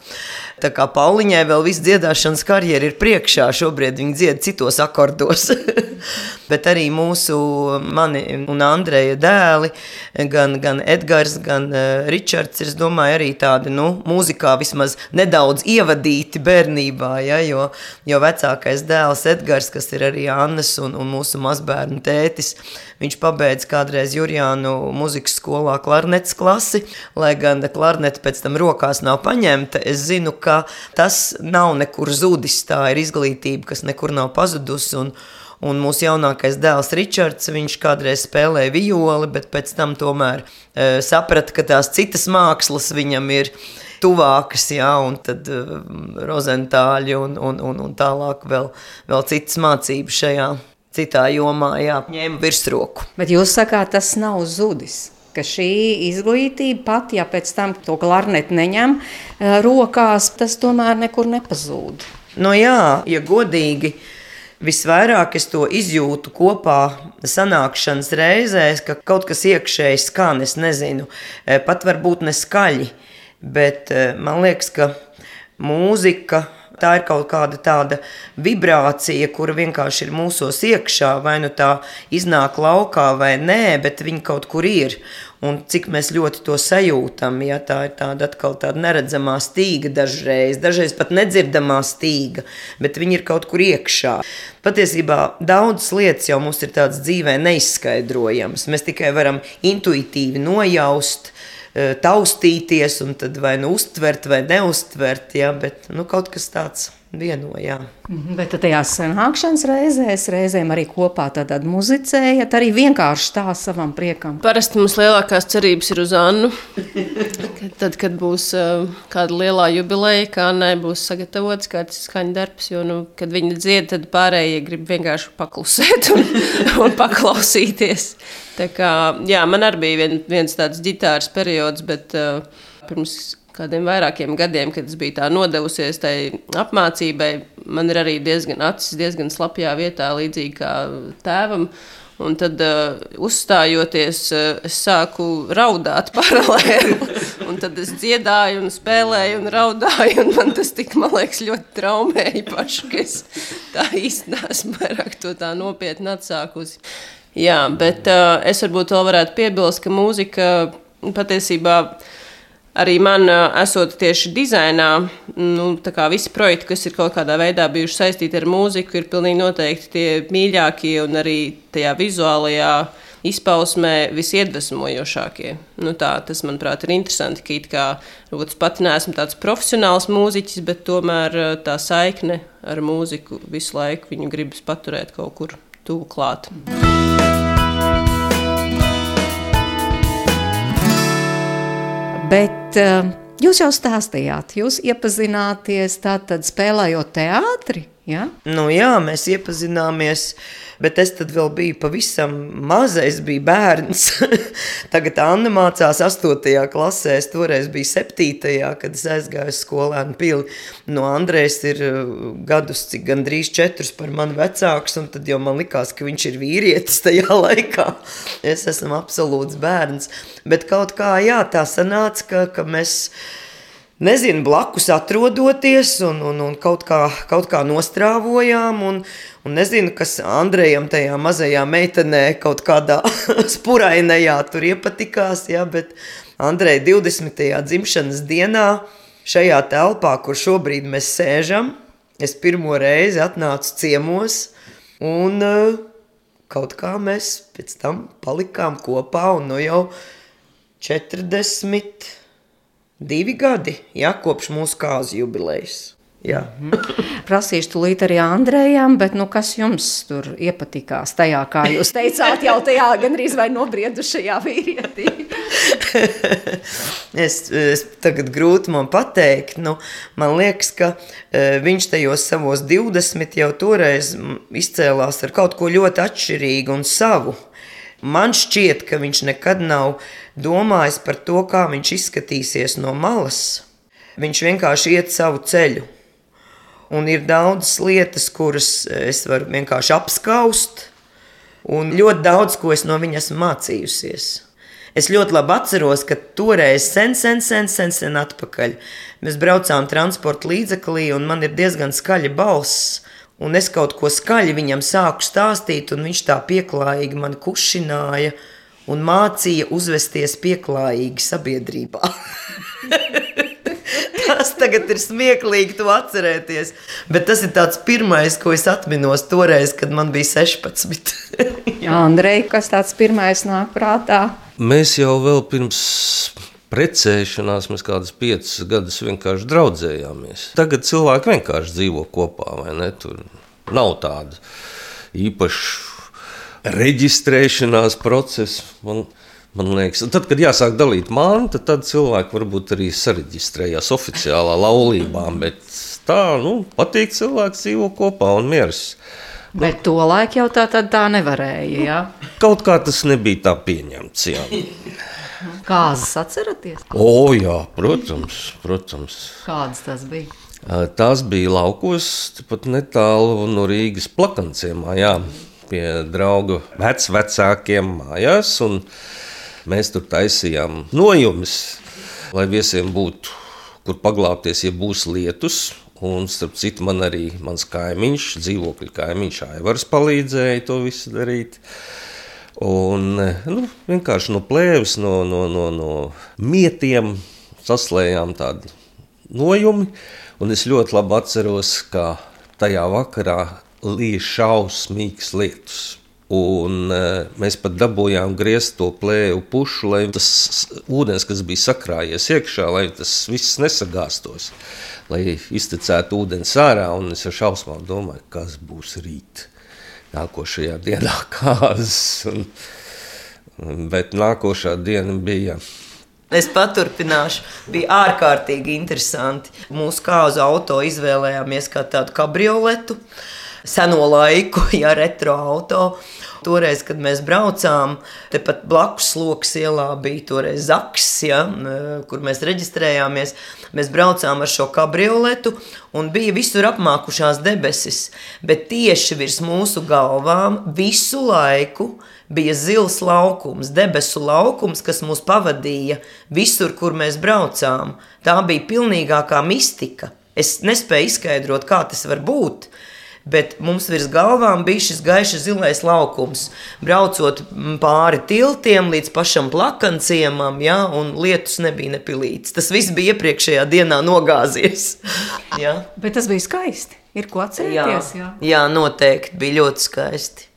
[SPEAKER 2] Tā kā Pauliņai vēl viss dziedāšanas karjera ir priekšā, šobrīd viņa dzied citos akordos. Bet arī mūsu mani un Andreja dēli, gan, gan Edgars, gan uh, Ričards, ir, domāju, arī tādi, nu, mūzikā vismaz nedaudz ievadīti bērnībā, ja, jo, jo vecākais dēls Edgars, kas ir arī Annas un, un mūsu mazbērnu tētis, viņš pabeidz kādreiz Jurjānu muzikas skolā klarnetes klasi, lai gan klarnete pēc tam rokās nav paņemta, es zinu, ka ka tas nav nekur zudis. Tā ir izglītība, kas nekur nav pazudusi. Un, un mūsu jaunākais dēls Ričards, viņš kādreiz spēlēja violi, bet pēc tam tomēr e, saprata, ka tās citas mākslas viņam ir tuvākas, jā, un tad uh, rozentāļi un, un, un, un tālāk vēl, vēl citas mācības šajā citā jomā, jā, ņēma virsroku.
[SPEAKER 1] Bet jūs sakāt, tas nav zudis. Ka šī izglītība, pat ja pēc tam to klarnetu neņem eh, rokās, tas tomēr nekur nepazūd.
[SPEAKER 2] Nu jā, ja godīgi, visvairāk es to izjūtu kopā sanākšanas reizēs, ka kaut kas iekšēji skan, es nezinu, eh, pat varbūt neskaļi, bet eh, man liekas, ka mūzika Tā ir kaut kāda tāda vibrācija, kura vienkārši ir mūsos iekšā, vai nu tā iznāk laukā vai nē, bet viņa kaut kur ir. Un cik mēs ļoti to sajūtam, ja tā ir tāda atkal tāda neredzamā stīga dažreiz, dažreiz pat nedzirdamā stīga, bet viņi ir kaut kur iekšā. Patiesībā daudzas lietas jau mums ir tādas dzīvē neizskaidrojamas. Mēs tikai varam intuitīvi nojaust, Eh, taustīties un tad vai nu uztvert vai neuztvert, ja, bet nu, kaut kas tāds vienojā.
[SPEAKER 1] Mhm, bet tajās sanākšanas reizēs, reizēm arī kopā muzicējat, arī vienkārši tā savam priekam.
[SPEAKER 4] Parasti mums lielākās cerības ir uz Annu. Tad, kad būs uh, kāda lielā jubileja, kā Annai būs sagatavots kāds skaņu darbs, jo, nu, kad viņi dzied, tad pārējie grib vienkārši paklusēt un, un paklausīties. Tā kā, jā, man arī bija vien, viens tāds ģitāras periods, bet uh, pirms kādiem vairākiem gadiem, kad es biju tā nodevusies tai apmācībai, man ir arī diezgan acis, diezgan slapjā vietā, līdzīgi kā tēvam. Un tad, uh, uzstājoties, uh, es sāku raudāt paralēli. Un tad es dziedāju, un spēlēju, un raudāju. Un man tas tik, man liekas, ļoti traumēja pašu, ka es tā īsti neesmu vairāk to tā nopietni atsākusi. Jā, bet uh, es varbūt vēl varētu piebilst, ka mūzika patiesībā arī man, esot tieši dizainā, nu, visi projekti, kas ir kaut kādā veidā bijuši saistīti ar mūziku, ir pilnīgi noteikti tie mīļākie un arī tajā vizuālajā izpausmē visiedvesmojošākie. Nu, tā, tas, manuprāt, ir interesanti, ka it kā varbūt es pati neesmu tāds profesionāls mūziķis, bet tomēr tā saikne ar mūziku visu laiku viņu gribas paturēt kaut kur tuvu klāt.
[SPEAKER 1] Bet uh, jūs jau stāstījāt, jūs iepazināties tātad spēlējot teātri. Ja?
[SPEAKER 2] Nu, jā, mēs iepazināmies bet es tad vēl biju pavisam maza, es biju bērns. Tagad Anna mācās 8. klasē, es toreiz biju 7. kad es aizgāju uz skolēnu pili. No Andrēs ir uh, gadus, cik gandrīz četrus par mani vecāks, un tad jau man likās, ka viņš ir vīrietis tajā laikā. Es esmu absolūts bērns, bet kaut kā, jā, tā sanāca, ka, ka mēs nezinu, blakus atrodoties un, un, un kaut, kā, kaut kā nostrāvojām. Un, un nezinu, kas Andrejam tajā mazajā meitenē kaut kādā spurainajā tur iepatikās, ja, bet Andreja 20. dzimšanas dienā šajā telpā, kur šobrīd mēs sēžam, es pirmo reizi atnācu ciemos un uh, kaut kā mēs pēc tam palikām kopā un nu jau 40 divi gadi, ja, kopš mūsu kāzu jubilejas. Jā.
[SPEAKER 1] Prasīšu tūlīt arī Andrejam, bet nu, kas jums tur iepatikās tajā, kā jūs teicāt, jau tajā gandrīz vai nobriedušajā vīrietī?
[SPEAKER 2] es, es tagad grūti man pateikt, nu, man liekas, ka uh, viņš tajos savos 20 jau toreiz izcēlās ar kaut ko ļoti atšķirīgu un savu. Man šķiet, ka viņš nekad nav domājis par to, kā viņš izskatīsies no malas. Viņš vienkārši iet savu ceļu. Un ir daudzas lietas, kuras es varu vienkārši apskaust, un ļoti daudz ko es no viņa esmu mācījusies. Es ļoti labi atceros, ka toreiz, sen, sen, sen, sen, sen atpakaļ, mēs braucām transporta līdzeklī, un man ir diezgan skaļa balss un es kaut ko skaļi viņam sāku stāstīt, un viņš tā pieklājīgi man kušināja un mācīja uzvesties pieklājīgi sabiedrībā. tas tagad ir smieklīgi to atcerēties, bet tas ir tāds pirmais, ko es atminos toreiz, kad man bija 16.
[SPEAKER 1] Jā, Andrej, kas tāds pirmais nāk prātā?
[SPEAKER 3] Mēs jau vēl pirms precēšanās mēs kādus piecus gadus vienkārši draudzējāmies. Tagad cilvēki vienkārši dzīvo kopā, vai ne? Tur nav tāda īpaša reģistrēšanās procesa. Man, man liekas, tad, kad jāsāk dalīt mantu, tad cilvēki varbūt arī sareģistrējās oficiālā laulībā, bet tā, nu, patīk cilvēks dzīvo kopā un miers.
[SPEAKER 1] Bet to laiku jau tā, tā, nevarēja. Ja?
[SPEAKER 3] Kaut kā tas nebija tā pieņemts. Jā.
[SPEAKER 1] Kāzas atceraties?
[SPEAKER 3] O, jā, protams, protams.
[SPEAKER 1] Kādas tas bija?
[SPEAKER 3] Tās bija laukos, pat netālu no Rīgas plakanciemā, jā, pie draugu vecvecākiem mājās. Mēs tur taisījām nojumus, lai viesiem būtu kur paglāpties, ja būs lietus. Un, starp citu, man arī mans kaimiņš, dzīvokļa kaimiņš, Aivars palīdzēja to visu darīt. Un, nu, vienkārši no plēves, no, no, no, no mietiem saslējām tādu nojumu. Un es ļoti labi atceros, ka tajā vakarā līja šausmīgs lietus. Un, uh, mēs pat dabūjām griezt to plēvu pušu, lai tas ūdens, kas bija sakrājies iekšā, lai tas viss nesagāstos, lai iztecētu ūdens ārā. Un es ar šausmām domāju, kas būs rīt, nākošajā dienā kāzas. Un, bet nākošā diena bija
[SPEAKER 2] Es paturpināšu. Bija ārkārtīgi interesanti. Mūsu kāzu auto izvēlējāmies kā tādu kabrioletu, seno laiku, ja retro auto. Toreiz, kad mēs braucām, tepat blakus sloks ielā bija toreiz Zaks, ja, kur mēs reģistrējāmies. Mēs braucām ar šo kabrioletu un bija visur apmākušās debesis, bet tieši virs mūsu galvām visu laiku bija zils laukums, debesu laukums, kas mūs pavadīja visur, kur mēs braucām. Tā bija pilnīgākā mistika. Es nespēju izskaidrot, kā tas var būt. Bet mums virs galvām bija šis gaišs zilais laukums. Braucot pāri tiltiem līdz pašam plakanciemam, ja, un lietus nebija nepilīts. Tas viss bija iepriekšējā dienā nogāzies. ja.
[SPEAKER 1] Bet tas bija skaisti. Ir ko atcerēties?
[SPEAKER 2] Jā, jā. jā noteikti bija ļoti skaisti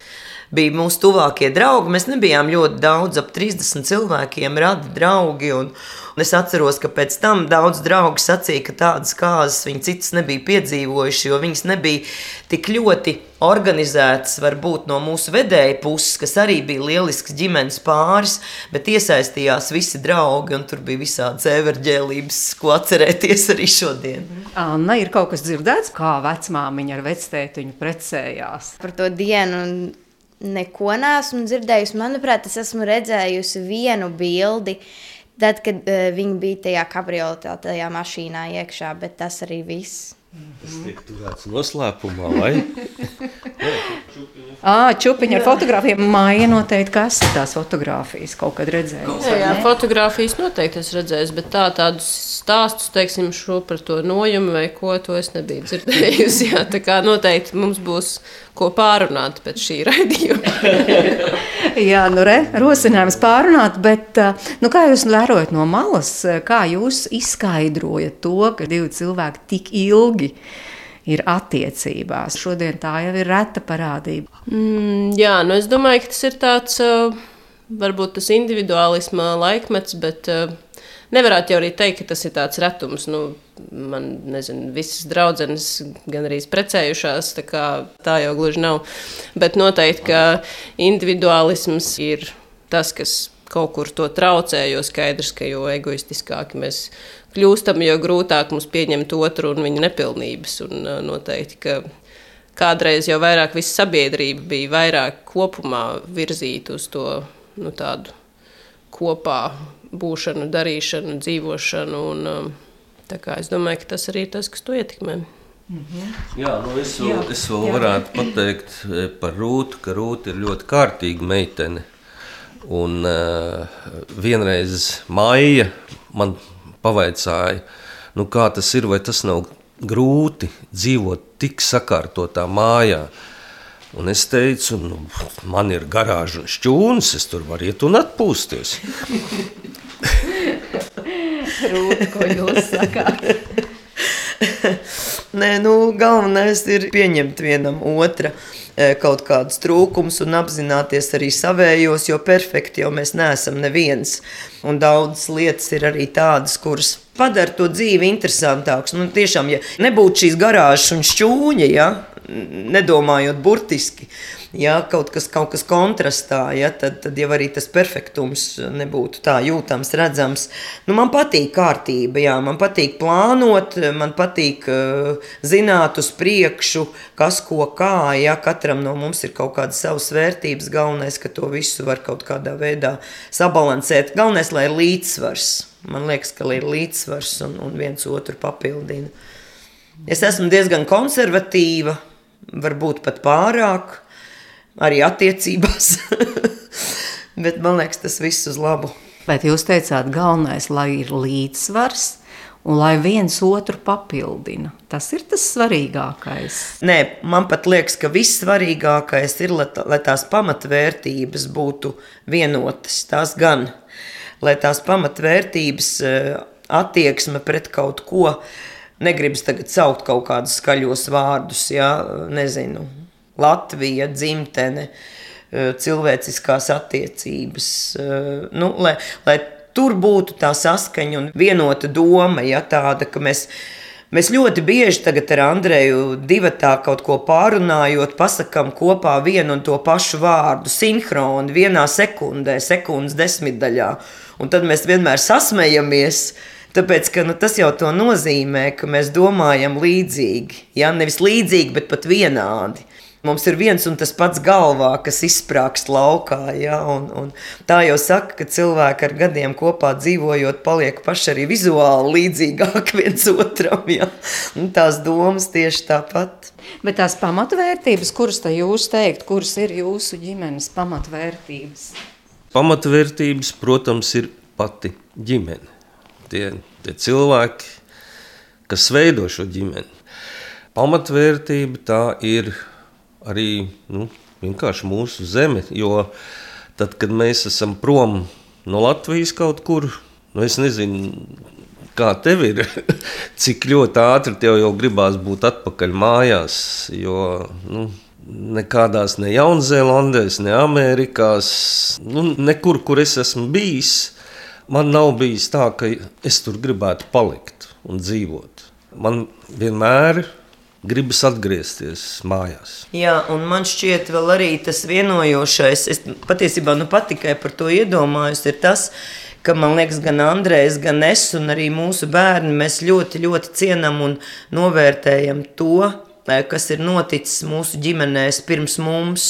[SPEAKER 2] bija mūsu tuvākie draugi. Mēs nebijām ļoti daudz, ap 30 cilvēkiem, radi draugi. Un, un es atceros, ka pēc tam daudz draugu sacīja, ka tādas kārtas viņi citas nebija piedzīvojuši, jo viņas nebija tik ļoti organizētas, varbūt no mūsu vedēja puses, kas arī bija lielisks ģimenes pāris, bet iesaistījās visi draugi, un tur bija visādas everģēlības, ko atcerēties arī šodien.
[SPEAKER 1] Anna, ir kaut kas dzirdēts, kā vecmāmiņa ar vectētiņu precējās?
[SPEAKER 5] Par to dienu neko neesmu dzirdējusi. Manuprāt, es esmu redzējusi vienu bildi. Tad, kad uh, viņi bija tajā kabrioletā, tajā mašīnā iekšā, bet tas arī viss.
[SPEAKER 3] Tas tiek turēts noslēpumā, vai?
[SPEAKER 1] À, čupiņa ar fotogrāfiem. Māja noteikti, kas ir tās fotogrāfijas, kaut kad redzējusi.
[SPEAKER 4] Jā, jā fotogrāfijas noteikti es redzēju, bet tā, tādus stāstus, teiksim, šo par to nojumu vai ko, to es nebiju dzirdējusi. Jā, tā kā noteikti mums būs ko pārunāt pēc šī raidījuma.
[SPEAKER 1] jā, nu re, rosinājums pārunāt, bet nu, kā jūs vērojat no malas, kā jūs izskaidrojat to, ka divi cilvēki tik ilgi ir attiecībās. Šodien tā jau ir reta parādība.
[SPEAKER 4] Mm, jā, nu es domāju, ka tas ir tāds varbūt tas individuālisma laikmets, bet nevarētu jau arī teikt, ka tas ir tāds retums. Nu, man, nezinu, visas draudzenes gan arī precējušās, tā, kā, tā jau gluži nav. Bet noteikti, ka individuālisms ir tas, kas kaut kur to traucē, jo skaidrs, ka jo egoistiskāki mēs kļūstam, jo grūtāk mums pieņemt otru un viņa nepilnības. Un noteikti, ka kādreiz jau vairāk visa sabiedrība bija vairāk kopumā virzīta uz to nu, tādu kopā būšanu, darīšanu, dzīvošanu. Un, es domāju, ka tas arī ir tas, kas to ietekmē.
[SPEAKER 3] -hmm. Jā, nu es vēl, Jā. es vēl Jā. varētu pateikt par Rūtu, ka Rūta ir ļoti kārtīga meitene. Un uh, vienreiz māja man pavaicāja, nu, kā tas ir, vai tas nav grūti dzīvot tik sakārtotā mājā. Un es teicu, nu, man ir garāža un šķūnis, es tur varu iet un atpūsties.
[SPEAKER 1] Rūta, ko jūs sakāt?
[SPEAKER 2] Nē, nu, galvenais ir pieņemt vienam otru E, kaut kādus trūkumus un apzināties arī savējos, jo perfekti jau mēs neesam neviens. Un daudzas lietas ir arī tādas, kuras padara to dzīvi interesantāku. Nu, tiešām, ja nebūtu šīs garāžas un šķūņa, ja, nedomājot burtiski, ja kaut kas, kaut kas kontrastā, ja, tad, tad jau arī tas perfektums nebūtu tā jūtams, redzams. Nu, man patīk kārtība, jā, man patīk plānot, man patīk uh, zināt uz priekšu, kas ko kā. Ja katram no mums ir kaut kādas savas vērtības, galvenais, ka to visu var kaut kādā veidā sabalansēt. Galvenais, lai ir līdzsvars. Man liekas, ka ir līdzsvars un, un viens otru papildina. Es esmu diezgan konservatīva, varbūt pat pārāk arī attiecībās. Bet man liekas, tas viss uz labu.
[SPEAKER 1] Bet jūs teicāt, galvenais, lai ir līdzsvars un lai viens otru papildina. Tas ir tas svarīgākais.
[SPEAKER 2] Nē, man pat liekas, ka vissvarīgākais ir, lai, tā, lai tās pamatvērtības būtu vienotas. Tās gan, lai tās pamatvērtības eh, attieksme pret kaut ko, negribas tagad saukt kaut kādus skaļos vārdus, ja nezinu, Latvija, dzimtene, eh, cilvēciskās attiecības. Eh, nu, lai, lai tur būtu tā saskaņa un vienota doma, ja tāda, ka mēs. Mēs ļoti bieži tagad ar Andreju divatā kaut ko pārunājot, pasakām kopā vienu un to pašu vārdu, sinhroni, vienā sekundē, sekundes desmitdaļā. Un tad mēs vienmēr sasmejamies, tāpēc ka nu, tas jau to nozīmē, ka mēs domājam līdzīgi. Ja? Nevis līdzīgi, bet pat vienādi. Mums ir viens un tas pats galvā, kas izsprāgst laukā. Ja? Un, un tā jau saka, ka cilvēki ar gadiem kopā dzīvojot, paliek paši arī vizuāli līdzīgāki viens otram. Ja? Un tās domas tieši tāpat.
[SPEAKER 1] Bet tās pamatvērtības, kuras jūs teikt, kuras ir jūsu ģimenes pamatvērtības?
[SPEAKER 3] Pamatvērtības, protams, ir pati ģimene. Tie, tie cilvēki, kas veido šo ģimeni. Pamatvērtība tā ir arī nu, vienkārši mūsu zeme. Jo tad, kad mēs esam prom no Latvijas kaut kur, nu, es nezinu, kā tev ir, cik ļoti ātri tev jau gribās būt atpakaļ mājās. Jo, nu, Nekādās ne Jaunzēlandēs, ne Amerikās, nu, nekur, kur es esmu bijis, man nav bijis tā, ka es tur gribētu palikt un dzīvot. Man vienmēr gribas atgriezties mājās.
[SPEAKER 2] Jā, un man šķiet, vēl arī tas vienojošais, es patiesībā nu pat tikai par to iedomājos, ir tas, ka man liekas, gan Andrejs, gan es, un arī mūsu bērni, mēs ļoti, ļoti cienam un novērtējam to, eh, kas ir noticis mūsu ģimenēs pirms mums.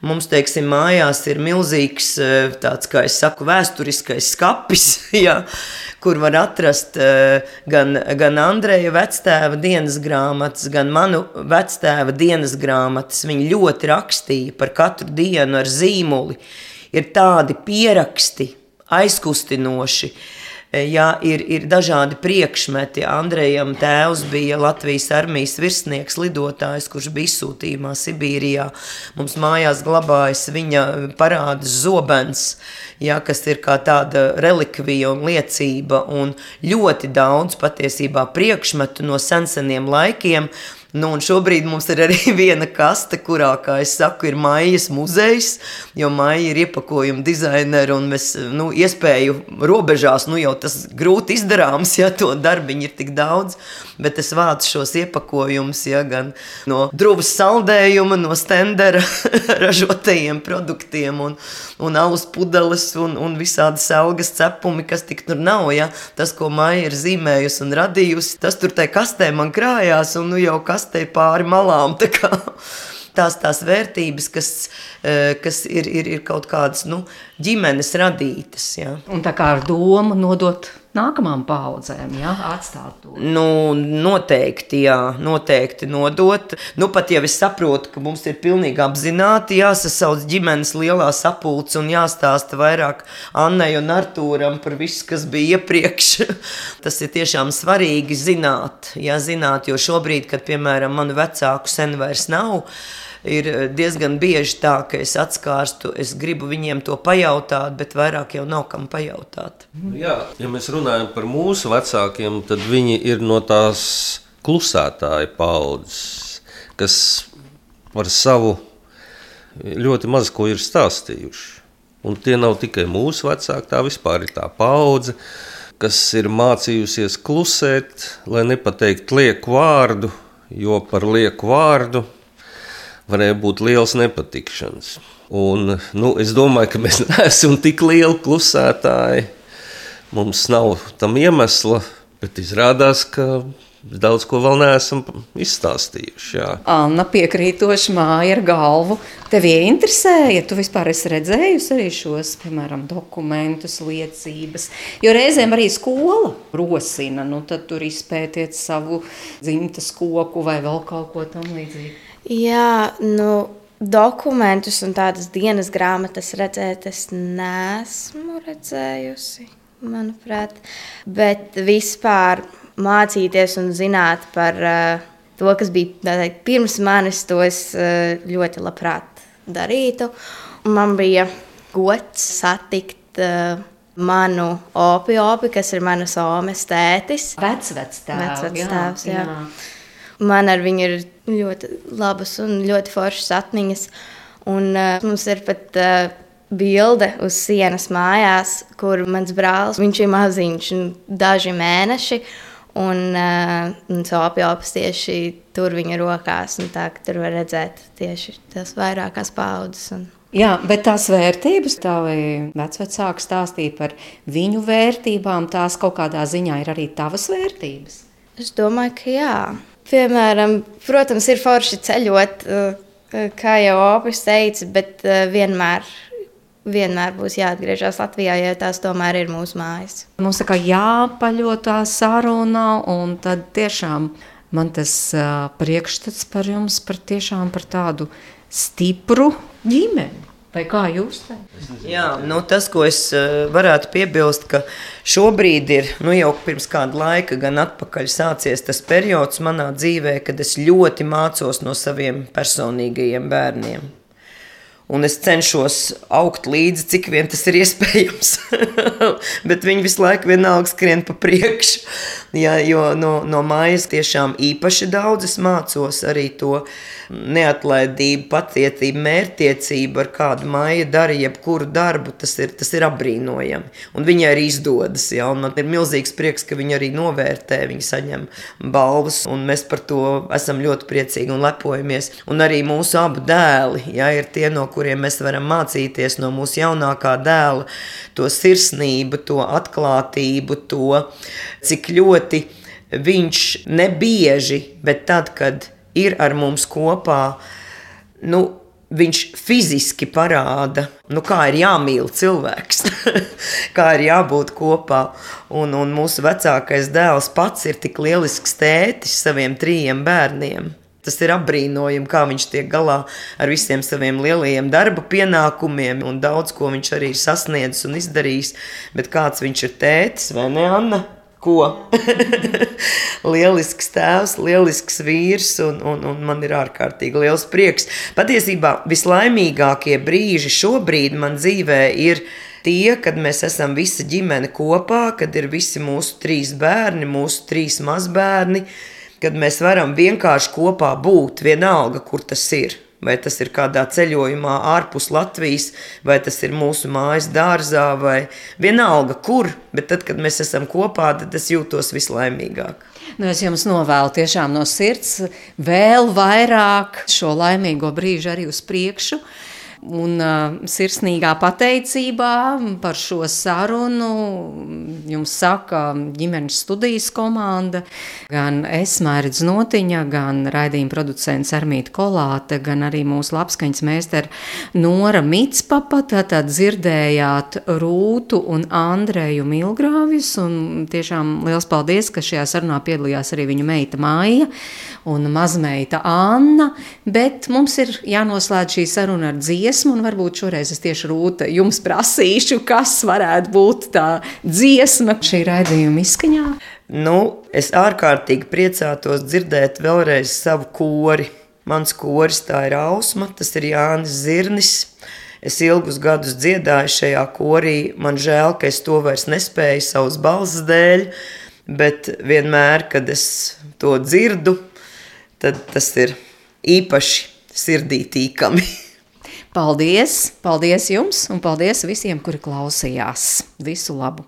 [SPEAKER 2] Mums, teiksim, mājās ir milzīgs, eh, tāds, kā es saku, vēsturiskais skapis, ja, kur var atrast eh, gan, gan Andreja vectēva dienas grāmatas, gan manu vectēva dienas grāmatas. Viņi ļoti rakstīja par katru dienu ar zīmoli. Ir tādi pieraksti, aizkustinoši. Ja ir, ir dažādi priekšmeti. Andrejam tēvs bija Latvijas armijas virsnieks, lidotājs, kurš bija izsūtījumā Sibīrijā. Mums mājās glabājas viņa parādas zobens, ja, kas ir kā tāda relikvija un liecība, un ļoti daudz patiesībā priekšmetu no senseniem laikiem, Nu, šobrīd mums ir arī viena kaste, kurā, kā jau saku, ir maijas muzejs, jo maija ir iepakojuma dizaineri un mēs, nu, iespēju robežās, nu, jau tas grūti izdarāms, ja to darbiņu ir tik daudz, bet es vācu šos iepakojumus, ja gan no drūvas saldējuma, no stendera ražotajiem produktiem un, un alus pudeles un, un visādi selgas cepumi, kas tik tur nav, ja. Tas, ko maija ir zīmējusi un radījusi, tas tur tai kastē man krājās un, nu, jau kas kastē pāri malām. Tā kā, tās, tās vērtības, kas, eh, kas ir, ir, ir kaut kādas nu, ģimenes radītas. Ja.
[SPEAKER 1] Un tā kā ar domu nodot nākamām paudzēm, ja, atstāt to?
[SPEAKER 2] Nu, noteikti, jā, noteikti nodot. Nu, pat ja es saprotu, ka mums ir pilnīgi apzināti jāsasauc ģimenes lielā sapulce un jāstāsta vairāk Annai un Artūram par visu, kas bija iepriekš. Tas ir tiešām svarīgi zināt, jā, zināt, jo šobrīd, kad, piemēram, manu vecāku sen vairs nav, ir eh, diezgan bieži tā, ka es atskārstu, es gribu viņiem to pajautāt, bet vairāk jau nav kam pajautāt.
[SPEAKER 3] Jā, ja mēs runājam par mūsu vecākiem, tad viņi ir no tās klusētāja paudzes, kas par savu ļoti maz ko ir stāstījuši. Un tie nav tikai mūsu vecāki, tā vispār ir tā paudze, kas ir mācījusies klusēt, lai nepateikt lieku vārdu, jo par lieku vārdu varēja būt liels nepatikšanas. Un, nu, es domāju, ka mēs neesam tik lieli klusētāji. Mums nav tam iemesla, bet izrādās, ka daudz ko vēl neesam izstāstījuši. Jā.
[SPEAKER 1] Anna piekrītoši māja ar galvu. Tev ieinteresēja, tu vispār esi redzējusi arī šos, piemēram, dokumentus, liecības. Jo reizēm arī skola rosina, nu tad tur izpētiet savu dzimtas koku vai vēl kaut ko tam līdzīgu.
[SPEAKER 5] Jā, nu, dokumentus un tādas dienas grāmatas redzēt, es neesmu redzējusi, manuprāt. Bet vispār mācīties un zināt par uh, to, kas bija teikt, pirms manis, to es uh, ļoti labprāt darītu. Un man bija gods satikt uh, manu opi, opi, kas ir manas omes tētis.
[SPEAKER 1] Vecvectēvs,
[SPEAKER 5] Vecvectēvs, jā. jā. Man ar viņu ir ļoti labas un ļoti foršas atmiņas. Un, uh, mums ir pat uh, bilde uz sienas mājās, kur mans brālis ir maziņš, daži mēneši. Un, uh, un sopjopas tieši tur viņa rokās. Tā, tur var redzēt tieši tās vairākās paudzes. Un...
[SPEAKER 1] Jā, bet tās vērtības, tā vai vecvecāki stāstīja par viņu vērtībām, tās kaut kādā ziņā ir arī tavas vērtības.
[SPEAKER 5] Es domāju, ka jā. Piemēram, protams, ir forši ceļot, eh, kā jau Opis teica, bet eh, vienmēr, vienmēr būs jāatgriežas Latvijā, jo tās tomēr ir mūsu mājas.
[SPEAKER 1] Mums tā kā jāpaļo tā saruna, un tad tiešām man tas uh, priekšstats par jums par par tādu stipru ģimeni. Vai kā jūs teicat?
[SPEAKER 2] Jā, nu, tas, ko es uh, varētu piebilst, ka šobrīd ir nu, jau pirms kāda laika, gan atpakaļ sācies tas periods manā dzīvē, kad es ļoti mācos no saviem personīgajiem bērniem. Un es cenšos augt līdzi, cik vien tas ir iespējams. Bet viņi visu laiku vienalga skrien pa priekšu. Jā, jo no, no mājas tiešām īpaši daudz es mācos arī to neatlaidību, pacietību, mērķtiecību, ar kādu māja dara jebkuru darbu. Tas ir, tas ir apbrīnojami. Un viņai arī izdodas. Jā, man ir milzīgs prieks, ka viņi arī novērtē, viņi saņem balvas. Mēs par to esam ļoti priecīgi un lepojamies. Un arī mūsu abu dēli jā, ir tie, no kuriem mēs varam mācīties no mūsu jaunākā dēla, to sirsnību, to atklātību, to cik ļoti viņš nebieži, bet tad, kad ir ar mums kopā, nu, viņš fiziski parāda, nu, kā ir jāmīl cilvēks, kā ir jābūt kopā. Un, un mūsu vecākais dēls pats ir tik lielisks tētis saviem trījiem bērniem. Tas ir apbrīnojami, kā viņš tiek galā ar visiem saviem lielajiem darba pienākumiem, un daudz ko viņš arī ir sasniedzis un izdarījis. Bet kāds viņš ir tētis, vai ne, Anna? Ko? lielisks tēvs, lielisks vīrs, un, un, un man ir ārkārtīgi liels prieks. Patiesībā vislaimīgākie brīži šobrīd man dzīvē ir tie, kad mēs esam visa ģimene kopā, kad ir visi mūsu trīs bērni, mūsu trīs mazbērni, kad mēs varam vienkārši kopā būt, vienalga, kur tas ir. Vai tas ir kādā ceļojumā ārpus Latvijas, vai tas ir mūsu mājas dārzā, vai vienalga, kur. Bet tad, kad mēs esam kopā, tad es jūtos vislaimīgāk.
[SPEAKER 1] Nu, es jums novēlu tiešām no sirds vēl vairāk šo laimīgo brīžu arī uz priekšu. Un uh, sirsnīgā pateicībā par šo sarunu. Jums saka ģimenes studijas komanda, gan es, Mērķis Notiņa, gan raidījuma producents Armīta Kolāte, gan arī mūsu labskaņas meistara Nora Mitspapa. Tātad dzirdējāt Rūtu un Andreju Milgrāvis, un tiešām liels paldies, ka šajā sarunā piedalījās arī viņa meita Māja un mazmeita Anna, bet mums ir jānoslēdz šī saruna ar dziesmu, un varbūt šoreiz es tieši rūta jums prasīšu, kas varētu būt tā dziesma šī raidījuma izskaņā.
[SPEAKER 2] Nu, es ārkārtīgi priecātos dzirdēt vēlreiz savu kori. Mans koris tā ir Ausma, tas ir Jānis Zirnis. Es ilgus gadus dziedāju šajā korī. Man žēl, ka es to vairs nespēju savas balss dēļ, bet vienmēr, kad es to dzirdu, tad tas ir īpaši sirdī tīkami.
[SPEAKER 1] Paldies! Paldies jums un paldies visiem, kuri klausījās. Visu labu!